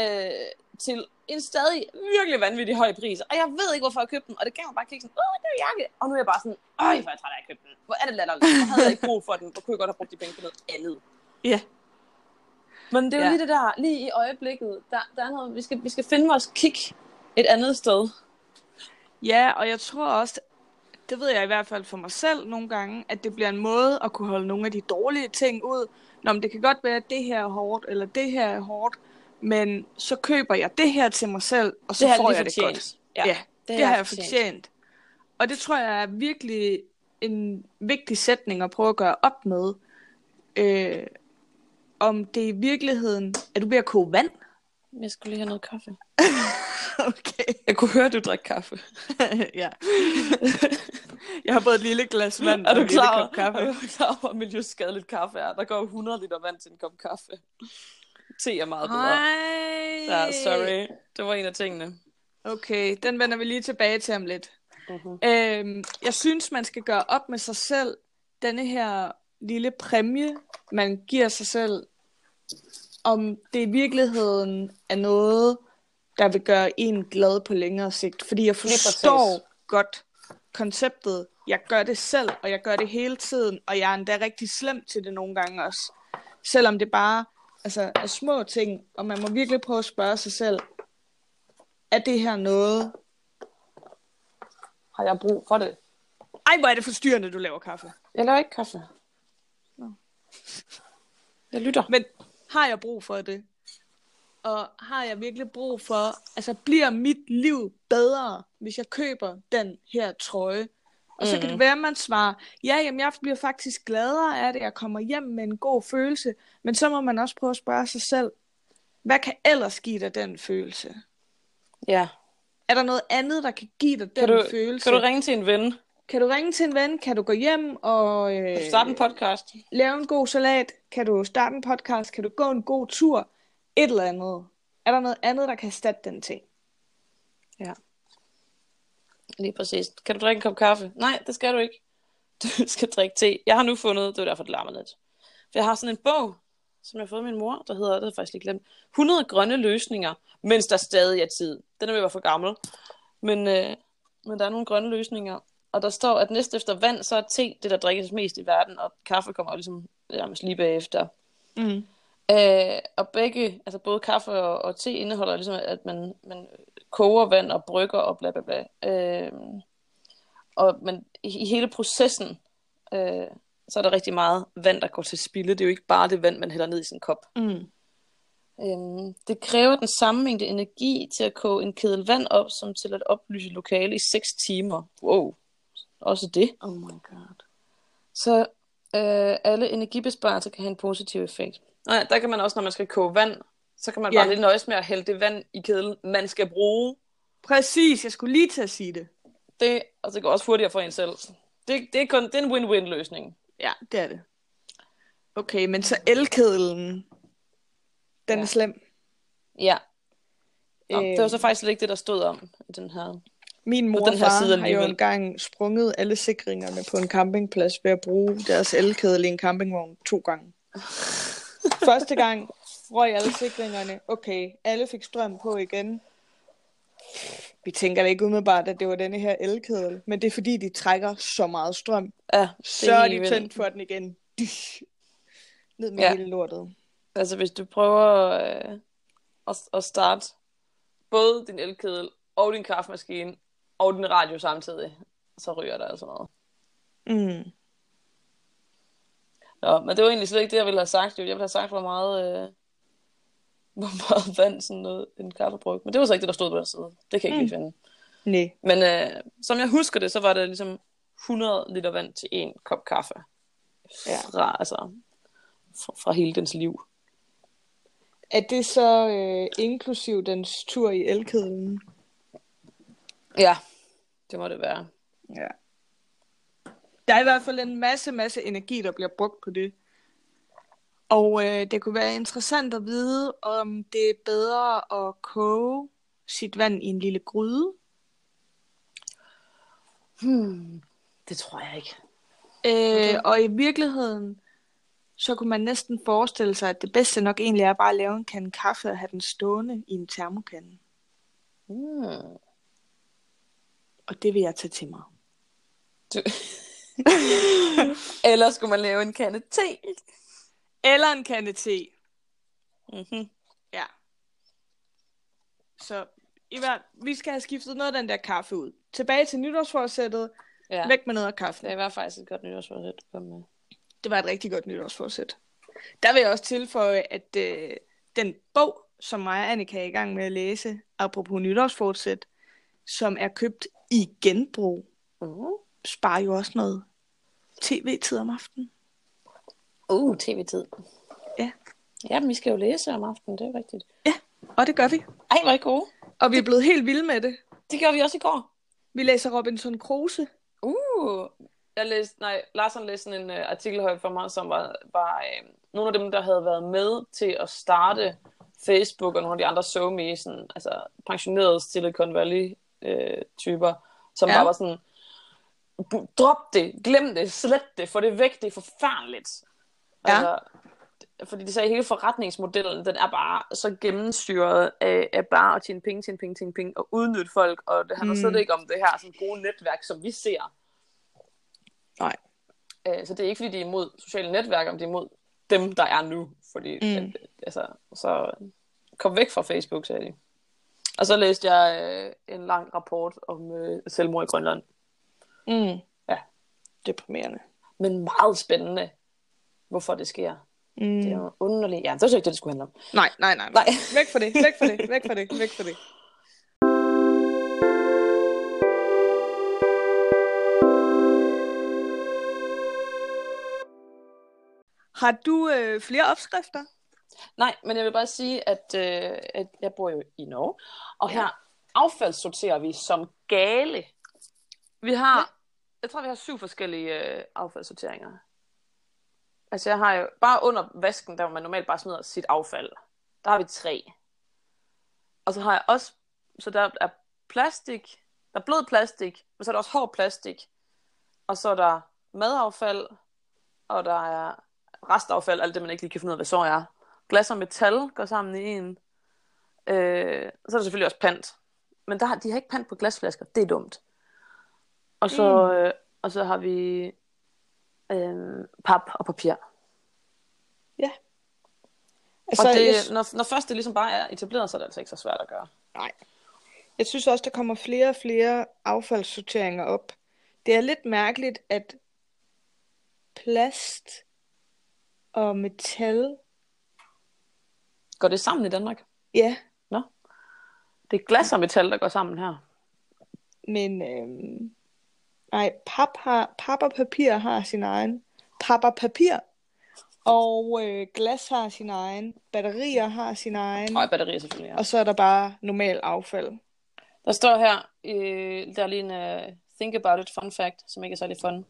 [SPEAKER 2] øh, til en stadig virkelig vanvittig høj pris. Og jeg ved ikke, hvorfor jeg købte den, og det gav mig bare kick sådan, åh, det er jakke. Og nu er jeg bare sådan, øj, hvor er jeg træt af, at jeg købte den. Hvor er det latterligt. Jeg havde ikke brug for den, og kunne jeg godt have brugt de penge på noget andet.
[SPEAKER 1] Ja.
[SPEAKER 2] Men det er jo
[SPEAKER 1] Ja.
[SPEAKER 2] lige det der, lige i øjeblikket, der, der er noget, vi skal, vi skal finde vores kick et andet sted.
[SPEAKER 1] Ja, og jeg tror også, det ved jeg i hvert fald for mig selv nogle gange, at det bliver en måde at kunne holde nogle af de dårlige ting ud. Nå, men det kan godt være, at det her er hårdt, eller det her er hårdt, men så køber jeg det her til mig selv, og så
[SPEAKER 2] det
[SPEAKER 1] får
[SPEAKER 2] jeg
[SPEAKER 1] det godt.
[SPEAKER 2] Ja,
[SPEAKER 1] Ja,
[SPEAKER 2] det,
[SPEAKER 1] Det har jeg fortjent. Og det tror jeg er virkelig en vigtig sætning at prøve at gøre op med. Øh, om det i virkeligheden... Er du ved at koge vand?
[SPEAKER 2] Jeg skulle lige have noget kaffe.
[SPEAKER 1] okay.
[SPEAKER 2] Jeg kunne høre, du drik kaffe.
[SPEAKER 1] ja. Jeg har både et lille glas vand
[SPEAKER 2] Er
[SPEAKER 1] og
[SPEAKER 2] du
[SPEAKER 1] en lille
[SPEAKER 2] klar,
[SPEAKER 1] kop kaffe.
[SPEAKER 2] er du klar over, hvor miljøskadeligt kaffe er? Der går jo 100 liter vand til en kop kaffe. Te er meget bedre.
[SPEAKER 1] Hej.
[SPEAKER 2] Ja, sorry. Det var en af tingene.
[SPEAKER 1] Okay, den vender vi lige tilbage til om lidt.
[SPEAKER 2] Uh-huh.
[SPEAKER 1] Øhm, jeg synes, man skal gøre op med sig selv denne her lille præmie, man giver sig selv, om det i virkeligheden er noget, der vil gøre en glad på længere sigt. Fordi jeg forstår godt konceptet. Jeg gør det selv, og jeg gør det hele tiden, og jeg er endda rigtig slem til det nogle gange også. Selvom det bare altså, er små ting, og man må virkelig prøve at spørge sig selv, er det her noget,
[SPEAKER 2] Har jeg brug for det?
[SPEAKER 1] ej, hvor er det forstyrrende, du laver kaffe.
[SPEAKER 2] Jeg laver ikke kaffe. Jeg lytter.
[SPEAKER 1] Men har jeg brug for det? Og har jeg virkelig brug for, altså bliver mit liv bedre, hvis jeg køber den her trøje? Og så kan det være, at man svarer, ja, jamen jeg bliver faktisk gladere af det, jeg kommer hjem med en god følelse. Men så må man også prøve at spørge sig selv, hvad kan ellers give dig den følelse?
[SPEAKER 2] Ja.
[SPEAKER 1] Er der noget andet, der kan give dig
[SPEAKER 2] Kan
[SPEAKER 1] den
[SPEAKER 2] du,
[SPEAKER 1] følelse?
[SPEAKER 2] kan du ringe til en ven?
[SPEAKER 1] kan du ringe til en ven? Kan du gå hjem og
[SPEAKER 2] Kan
[SPEAKER 1] øh,
[SPEAKER 2] du starte en podcast?
[SPEAKER 1] lave en god salat? Kan du starte en podcast? Kan du gå en god tur? Et eller andet. Er der noget andet, der kan erstatte den ting?
[SPEAKER 2] Ja. Lige præcis. Kan du drikke en kop kaffe? Nej, det skal du ikke. Du skal drikke te. Jeg har nu fundet, det er derfor, det larmer lidt. For jeg har sådan en bog, som jeg har fået af min mor, der hedder, det har jeg faktisk lige glemt, 100 grønne løsninger, mens der stadig er tid. Den er ved at være for gammel. Men, øh, men der er nogle grønne løsninger. Og der står, at næste efter vand, så er te det, der drikkes mest i verden, og kaffe kommer jo ligesom nærmest lige bagefter.
[SPEAKER 1] Mm.
[SPEAKER 2] Øh, og begge, altså både kaffe og, og te indeholder ligesom, at man, man koger vand og brygger og bla bla bla. Øh, og men i, i hele processen, øh, så er der rigtig meget vand, der går til spilde. Det er jo ikke bare det vand, man hælder ned i sin kop.
[SPEAKER 1] Mm.
[SPEAKER 2] Øhm, det kræver den samme mængde energi til at koge en kedel vand op, som til at oplyse lokale i 6 timer. Wow, også det.
[SPEAKER 1] Oh my god.
[SPEAKER 2] Så øh, alle energibesparelser kan have en positiv effekt. Nej, der kan man også, når man skal koge vand, så kan man
[SPEAKER 1] Ja.
[SPEAKER 2] bare lidt nøjes med at hælde det vand i kedlen, man skal bruge.
[SPEAKER 1] Præcis, jeg skulle lige til at sige det.
[SPEAKER 2] Det, og det går også hurtigere for en selv. Det, det, er, kun, det er en win-win løsning.
[SPEAKER 1] Ja, det er det. Okay, men så elkedlen, den
[SPEAKER 2] Ja.
[SPEAKER 1] er slem.
[SPEAKER 2] Ja. Nå,
[SPEAKER 1] Øh.
[SPEAKER 2] det var så faktisk slet ikke det, der stod om i den her.
[SPEAKER 1] Min mor
[SPEAKER 2] den her
[SPEAKER 1] far
[SPEAKER 2] side
[SPEAKER 1] har jo engang sprunget alle sikringerne på en campingplads ved at bruge deres elkedel i en campingvogn to gange. Første gang røg alle sikringerne. Okay, alle fik strøm på igen. Vi tænker da ikke umiddelbart, at det var denne her elkedel, men det er fordi, de trækker så meget strøm.
[SPEAKER 2] Ja, det
[SPEAKER 1] Så er de tændt for den igen. Ned med
[SPEAKER 2] ja.
[SPEAKER 1] hele lortet.
[SPEAKER 2] Altså hvis du prøver øh, at, at starte både din elkedel og din kaffemaskine og din radio samtidig, så ryger der altså noget.
[SPEAKER 1] Mm.
[SPEAKER 2] Nå, men det var egentlig slet ikke det, jeg ville have sagt. Jo. Jeg ville have sagt, hvor meget, øh, hvor meget vand sådan noget, en kaffebryg. Men det var så ikke det, der stod på den side. Det kan jeg ikke
[SPEAKER 1] Mm.
[SPEAKER 2] finde.
[SPEAKER 1] Nej.
[SPEAKER 2] Men øh, som jeg husker det, så var det ligesom 100 liter vand til en kop kaffe.
[SPEAKER 1] Ja.
[SPEAKER 2] Fra, altså, fra, fra hele dens liv.
[SPEAKER 1] Er det så øh, inklusiv dens tur i elkedlen?
[SPEAKER 2] Ja, det må det være.
[SPEAKER 1] Ja. Der er i hvert fald en masse, masse energi, der bliver brugt på det. Og øh, det kunne være interessant at vide, om det er bedre at koge sit vand i en lille gryde,
[SPEAKER 2] Hmm, det tror jeg ikke.
[SPEAKER 1] Øh, og i virkeligheden, så kunne man næsten forestille sig, at det bedste nok egentlig er bare at lave en kande kaffe og have den stående i en termokande.
[SPEAKER 2] Hmm.
[SPEAKER 1] Og det vil jeg tage til mig.
[SPEAKER 2] Eller skulle man lave en kande te?
[SPEAKER 1] Eller en kande te.
[SPEAKER 2] Mm-hmm.
[SPEAKER 1] Ja. Så i hvert, vi skal have skiftet noget af den der kaffe ud. Tilbage til nytårsforsættet.
[SPEAKER 2] Ja.
[SPEAKER 1] Væk med noget af kaffen.
[SPEAKER 2] Det var faktisk et godt nytårsforsæt. du kom med.
[SPEAKER 1] Det var et rigtig godt nytårsforsæt. Der vil jeg også tilføje, at øh, den bog, som mig og Annika er i gang med at læse, apropos nytårsforsæt, som er købt i genbrug,
[SPEAKER 2] Uh.
[SPEAKER 1] sparer jo også noget tv-tid om aftenen.
[SPEAKER 2] Uh, tv-tid.
[SPEAKER 1] Ja.
[SPEAKER 2] Ja, men vi skal jo læse om aftenen, det er rigtigt.
[SPEAKER 1] Og det gør vi.
[SPEAKER 2] Ej, hvor er I gode.
[SPEAKER 1] Og vi er blevet helt vilde med det.
[SPEAKER 2] Det gjorde vi også i går.
[SPEAKER 1] Vi læser Robinson Crusoe.
[SPEAKER 2] Uh, jeg læste, nej, Larsen læste sådan en uh, artikel højt for mig, som var, var uh, nogle af dem, der havde været med til at starte Facebook og nogle af de andre SoMe, sådan, altså pensionerede Silicon Valley uh, typer, som
[SPEAKER 1] Ja.
[SPEAKER 2] bare var sådan, "Bu- drop det, glem det, slet det, få det væk, det er forfærdeligt.
[SPEAKER 1] Ja.
[SPEAKER 2] Altså, fordi de sagde, at hele forretningsmodellen, den er bare så gennemstyret af, af bare at tjene penge, tjene penge, tjene penge, og udnytte folk, og det handler
[SPEAKER 1] Mm.
[SPEAKER 2] slet ikke om det her sådan gode netværk, som vi ser.
[SPEAKER 1] Nej.
[SPEAKER 2] Øh, Så det er ikke, fordi de er imod sociale netværk, om de er imod dem, der er nu. Fordi,
[SPEAKER 1] Mm.
[SPEAKER 2] mm. altså, så kom væk fra Facebook, sagde de. Og så læste jeg øh, en lang rapport om øh, selvmord i Grønland.
[SPEAKER 1] Mm.
[SPEAKER 2] Ja.
[SPEAKER 1] Deprimerende.
[SPEAKER 2] Men meget spændende, hvorfor det sker.
[SPEAKER 1] Mm.
[SPEAKER 2] Det er jo underligt. Ja, det var så ikke det, det skulle handle om.
[SPEAKER 1] Nej, nej, nej,
[SPEAKER 2] Nej.
[SPEAKER 1] Væk fra det, væk fra det, væk fra det, væk fra det. Har du øh, flere opskrifter?
[SPEAKER 2] Nej, men jeg vil bare sige, at, øh, at jeg bor jo i Norge, og
[SPEAKER 1] Ja.
[SPEAKER 2] her affaldssorterer vi som gale. Vi har,
[SPEAKER 1] ja.
[SPEAKER 2] jeg tror, vi har syv forskellige øh, affaldssorteringer. Altså jeg har jo, bare under vasken, der hvor man normalt bare smider sit affald, der har vi tre. Og så har jeg også, så der er plastik, der er blød plastik, og så er der også hård plastik, og så er der madaffald, og der er restaffald, alt det man ikke lige kan finde ud af, hvad så er. Glas og metal går sammen i en. Øh, og så er der selvfølgelig også pant. Men der har, de har ikke pant på glasflasker, det er dumt. Og så,
[SPEAKER 1] Mm.
[SPEAKER 2] øh, og så har vi øh, pap og papir.
[SPEAKER 1] Altså,
[SPEAKER 2] og det,
[SPEAKER 1] jeg,
[SPEAKER 2] når, når først det ligesom bare er etableret, så er det altså ikke så svært at gøre.
[SPEAKER 1] nej. Jeg synes også, der kommer flere og flere affaldssorteringer op. Det er lidt mærkeligt, at plast og metal,
[SPEAKER 2] Går det sammen i Danmark?
[SPEAKER 1] ja,
[SPEAKER 2] Det er glas og metal, der går sammen her.
[SPEAKER 1] Men øhm, nej, pap, har, pap og papir har sin egen. Pap og papir. Og øh, glas har sin egen. Batterier har sin egen.
[SPEAKER 2] Og batterier selvfølgelig, ja.
[SPEAKER 1] Og så er der bare normal affald.
[SPEAKER 2] Der står her, øh, der er lige en uh, think about it fun fact, som ikke er særlig fun.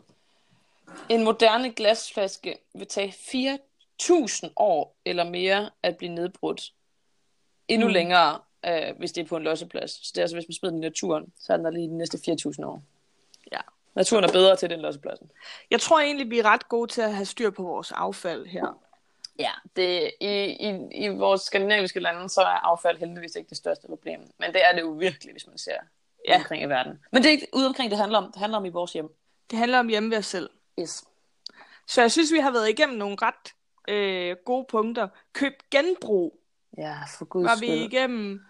[SPEAKER 2] En moderne glasflaske vil tage 4.000 år eller mere at blive nedbrudt. Endnu
[SPEAKER 1] mm.
[SPEAKER 2] længere, øh, hvis det er på en losseplads. Så det er altså, hvis man smider den i naturen, så er den der lige de næste 4.000 år. Naturen er bedre til den lossepladsen.
[SPEAKER 1] Jeg tror egentlig, vi er ret gode til at have styr på vores affald her.
[SPEAKER 2] Ja, det, i, i, i vores skandinaviske lande, så er affald heldigvis ikke det største problem. Men det er det jo virkelig, hvis man ser
[SPEAKER 1] Ja.
[SPEAKER 2] ja. omkring i verden. Men det er ikke ude omkring, det handler om. Det handler om i vores hjem.
[SPEAKER 1] Det handler om hjemme ved os selv.
[SPEAKER 2] Yes.
[SPEAKER 1] Så jeg synes, vi har været igennem nogle ret øh, gode punkter. Køb genbrug.
[SPEAKER 2] Ja, for guds
[SPEAKER 1] var vi
[SPEAKER 2] skyld.
[SPEAKER 1] igennem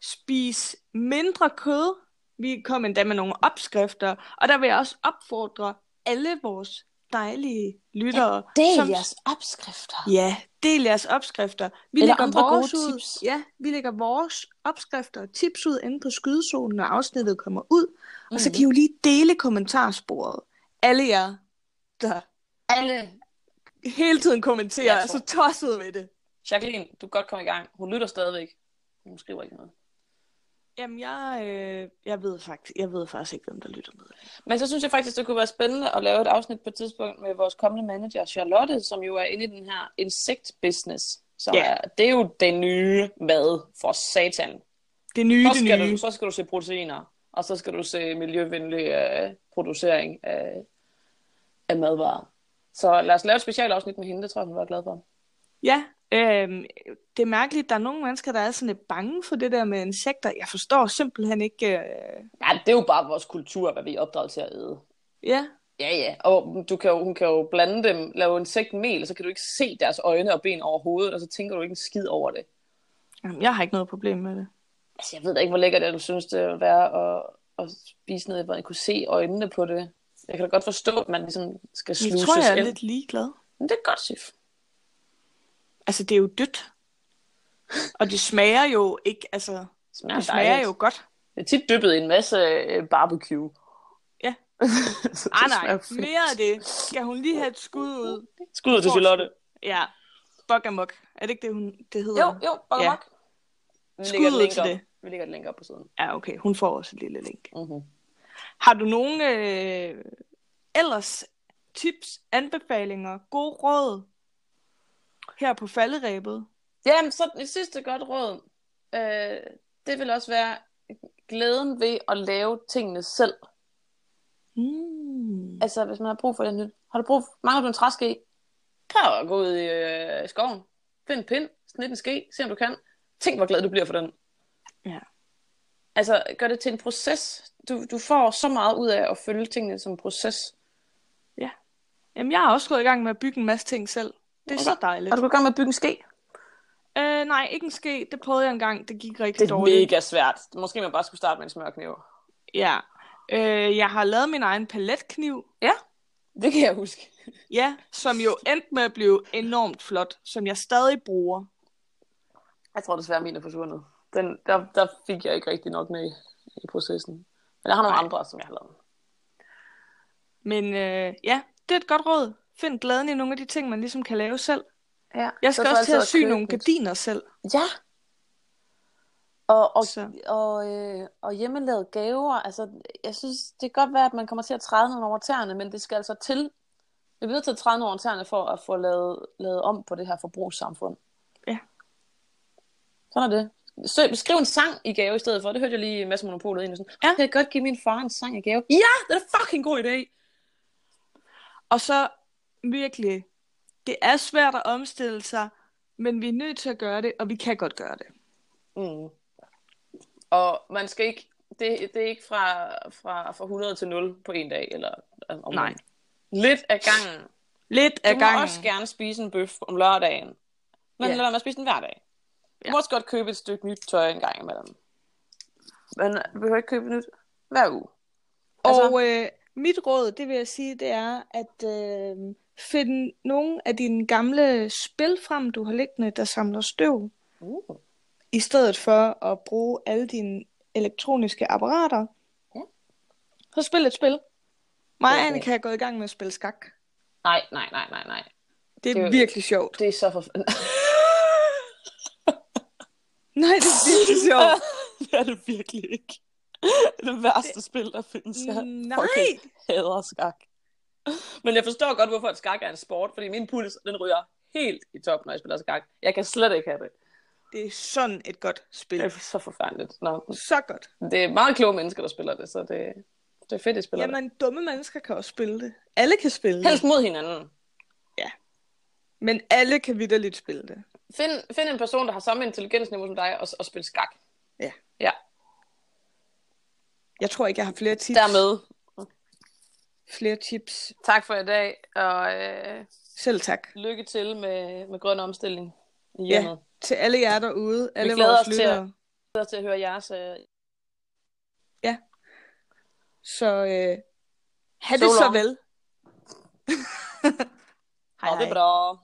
[SPEAKER 1] spis mindre kød. Vi kom endda med nogle opskrifter, og der vil jeg også opfordre alle vores dejlige lyttere.
[SPEAKER 2] Del
[SPEAKER 1] som-
[SPEAKER 2] jeres opskrifter.
[SPEAKER 1] Ja, del jeres opskrifter. Vi
[SPEAKER 2] Eller
[SPEAKER 1] lægger
[SPEAKER 2] andre
[SPEAKER 1] vores
[SPEAKER 2] gode
[SPEAKER 1] ud.
[SPEAKER 2] tips.
[SPEAKER 1] Ja, vi lægger vores opskrifter og tips ud inde på skydezonen, når afsnittet kommer ud. Og så
[SPEAKER 2] Mhm.
[SPEAKER 1] kan I jo lige dele kommentarsporet. Alle jer, der
[SPEAKER 2] Alle.
[SPEAKER 1] hele tiden kommenterer, er så tosset med det.
[SPEAKER 2] Jacqueline, du kan godt komme i gang. Hun lytter stadigvæk. Hun skriver ikke noget.
[SPEAKER 1] Jamen, jeg, øh, jeg, ved faktisk, jeg ved faktisk ikke, hvem der lytter med.
[SPEAKER 2] Men så synes jeg faktisk, det kunne være spændende at lave et afsnit på et tidspunkt med vores kommende manager, Charlotte, som jo er inde i den her insekt-business. Så
[SPEAKER 1] Ja.
[SPEAKER 2] er, det er jo den nye mad for satan.
[SPEAKER 1] Det nye,
[SPEAKER 2] Så
[SPEAKER 1] det
[SPEAKER 2] skal,
[SPEAKER 1] nye.
[SPEAKER 2] du, så skal du se proteiner, og så skal du se miljøvenlig øh, producering af, af madvarer. Så lad os lave et specialafsnit med hende, det tror jeg, hun var glad for.
[SPEAKER 1] Ja, øhm, det er mærkeligt, der er nogle mennesker, der er sådan lidt bange for det der med insekter. Jeg forstår simpelthen ikke... Øh...
[SPEAKER 2] Ja, det er jo bare vores kultur, hvad vi er opdraget til at æde.
[SPEAKER 1] Ja,
[SPEAKER 2] Ja, ja. Og du kan jo, hun kan jo blande dem, lave insektmel, og så kan du ikke se deres øjne og ben over hovedet, og så tænker du ikke en skid over det.
[SPEAKER 1] Jamen, jeg har ikke noget problem med det.
[SPEAKER 2] Altså, jeg ved da ikke, hvor lækkert det er, du synes, det vil være at, at spise noget, hvor jeg kunne se øjnene på det. Jeg kan da godt forstå, at man ligesom skal
[SPEAKER 1] Jeg
[SPEAKER 2] sluses
[SPEAKER 1] tror, jeg er
[SPEAKER 2] ind.
[SPEAKER 1] lidt ligeglad.
[SPEAKER 2] Men det er godt, Sif.
[SPEAKER 1] Altså, det er jo dødt. Og det smager jo ikke, altså...
[SPEAKER 2] Det smager,
[SPEAKER 1] Det smager
[SPEAKER 2] dejligt.
[SPEAKER 1] jo godt.
[SPEAKER 2] Det er tit dyppet i en masse øh, barbecue.
[SPEAKER 1] Ja. Ah, nej, mere af det. Skal hun lige have et skud ud?
[SPEAKER 2] Skud ud til Charlotte.
[SPEAKER 1] Ja, bok amok. Er det ikke det, hun, det hedder?
[SPEAKER 2] Jo, jo, bakker
[SPEAKER 1] Ja. Skud ud til
[SPEAKER 2] op.
[SPEAKER 1] det.
[SPEAKER 2] Vi lægger et link op på siden.
[SPEAKER 1] Ja, okay. Hun får også et lille link.
[SPEAKER 2] Mm-hmm.
[SPEAKER 1] Har du nogen øh, ellers tips, anbefalinger, gode råd her på falderæbet?
[SPEAKER 2] Jamen, så det sidste godt råd, øh, det vil også være glæden ved at lave tingene selv.
[SPEAKER 1] Mm.
[SPEAKER 2] Altså, hvis man har brug for det nyt. Har du brug for, mangler du en træske? Prøv at gå ud i øh, skoven. Find en pind, snit en ske, se om du kan. Tænk, hvor glad du bliver for den.
[SPEAKER 1] Ja.
[SPEAKER 2] Altså, gør det til en proces. Du, du får så meget ud af at følge tingene som en proces.
[SPEAKER 1] Jamen, jeg har også gået i gang med at bygge en masse ting selv. Det er så dejligt.
[SPEAKER 2] Har du gået i gang med at bygge en ske?
[SPEAKER 1] Øh, nej, ikke en ske. Det prøvede jeg engang. Det gik rigtig
[SPEAKER 2] Det er
[SPEAKER 1] dårligt.
[SPEAKER 2] mega svært. Måske man bare skulle starte med en smørkniv.
[SPEAKER 1] Ja. Øh, jeg har lavet min egen paletkniv.
[SPEAKER 2] Ja, det kan jeg huske.
[SPEAKER 1] Ja, som jo endte med at blive enormt flot. Som jeg stadig bruger.
[SPEAKER 2] Jeg tror desværre, min er forsvundet. Den, der, der fik jeg ikke rigtig nok med i, i processen. Men jeg har nogle
[SPEAKER 1] Nej.
[SPEAKER 2] andre, som jeg har lavet.
[SPEAKER 1] Men øh, ja, det er et godt råd. Find glæden i nogle af de ting, man ligesom kan lave selv.
[SPEAKER 2] Ja,
[SPEAKER 1] Jeg skal
[SPEAKER 2] så
[SPEAKER 1] også til at sy nogle gardiner selv.
[SPEAKER 2] Ja. Og, og,
[SPEAKER 1] Så.
[SPEAKER 2] og, øh, og hjemmelavede gaver, altså, jeg synes, det kan godt være, at man kommer til at træde nogle over tæerne, men det skal altså til. Vi er nødt til at træde nogle over tæerne for at få lavet, lavet om på det her forbrugssamfund.
[SPEAKER 1] Ja.
[SPEAKER 2] Sådan er det. Så skriv en sang i gave i stedet for. Det hørte jeg lige i Mads Monopolet ind. Sådan,
[SPEAKER 1] Ja.
[SPEAKER 2] ja. Jeg kan godt give min far en sang i gave. Ja, det er fucking god idé.
[SPEAKER 1] Og så virkelig, det er svært at omstille sig, men vi er nødt til at gøre det, og vi kan godt gøre det.
[SPEAKER 2] Mm. Og man skal ikke, det, det er ikke fra, fra, fra 100 til 0 på en dag, eller altså, om
[SPEAKER 1] Nej.
[SPEAKER 2] Lidt af gangen.
[SPEAKER 1] Lidt
[SPEAKER 2] Du
[SPEAKER 1] af
[SPEAKER 2] må
[SPEAKER 1] gangen.
[SPEAKER 2] også gerne spise en bøf om lørdagen. Men
[SPEAKER 1] Ja.
[SPEAKER 2] lad være med at spise den hver dag. Du
[SPEAKER 1] Ja.
[SPEAKER 2] må også godt købe et stykke nyt tøj en gang imellem. Men du behøver ikke købe nyt hver uge. Altså-
[SPEAKER 1] Og øh, mit råd, det vil jeg sige, det er at øh, finde nogle af dine gamle spil frem, du har liggende, der samler støv,
[SPEAKER 2] Uh.
[SPEAKER 1] i stedet for at bruge alle dine elektroniske apparater.
[SPEAKER 2] Ja.
[SPEAKER 1] Så spil et spil. Mig og
[SPEAKER 2] Okay.
[SPEAKER 1] Annika er gået i gang med at spille skak.
[SPEAKER 2] Nej, nej, nej, nej, nej.
[SPEAKER 1] Det er
[SPEAKER 2] Det er jo-
[SPEAKER 1] virkelig sjovt.
[SPEAKER 2] Det er så for...
[SPEAKER 1] Nej, det er virkelig sjovt.
[SPEAKER 2] det er det virkelig ikke. Det er det værste det... spil, der findes. Jeg
[SPEAKER 1] Nej.
[SPEAKER 2] fucking hader skak. Men jeg forstår godt, hvorfor et skak er en sport, fordi min puls, den ryger helt i top, når jeg spiller skak. Jeg kan slet ikke have det.
[SPEAKER 1] Det er sådan et godt spil.
[SPEAKER 2] Det er så forfærdeligt. Nå,
[SPEAKER 1] Så godt.
[SPEAKER 2] det er meget kloge mennesker, der spiller det, så det, det er fedt, de spiller det.
[SPEAKER 1] Jamen, dumme mennesker kan også spille det. Alle kan spille det.
[SPEAKER 2] Helst mod hinanden.
[SPEAKER 1] Men alle kan vidderligt spille det.
[SPEAKER 2] Find, find en person, der har samme intelligensniveau som dig, og, og spil skak.
[SPEAKER 1] Ja.
[SPEAKER 2] Ja,
[SPEAKER 1] Jeg tror ikke, jeg har flere tips.
[SPEAKER 2] dermed.
[SPEAKER 1] Flere tips.
[SPEAKER 2] Tak for i dag, og øh,
[SPEAKER 1] Selv tak.
[SPEAKER 2] lykke til med, med grøn omstilling i
[SPEAKER 1] Ja.
[SPEAKER 2] hjemmet.
[SPEAKER 1] Til alle jer derude, alle
[SPEAKER 2] glæder
[SPEAKER 1] vores
[SPEAKER 2] os
[SPEAKER 1] lyttere.
[SPEAKER 2] glæder til at høre jeres... Øh,
[SPEAKER 1] Så øh, ha'
[SPEAKER 2] So
[SPEAKER 1] det så vel. Hej,
[SPEAKER 2] Ha det
[SPEAKER 1] hej.
[SPEAKER 2] bra.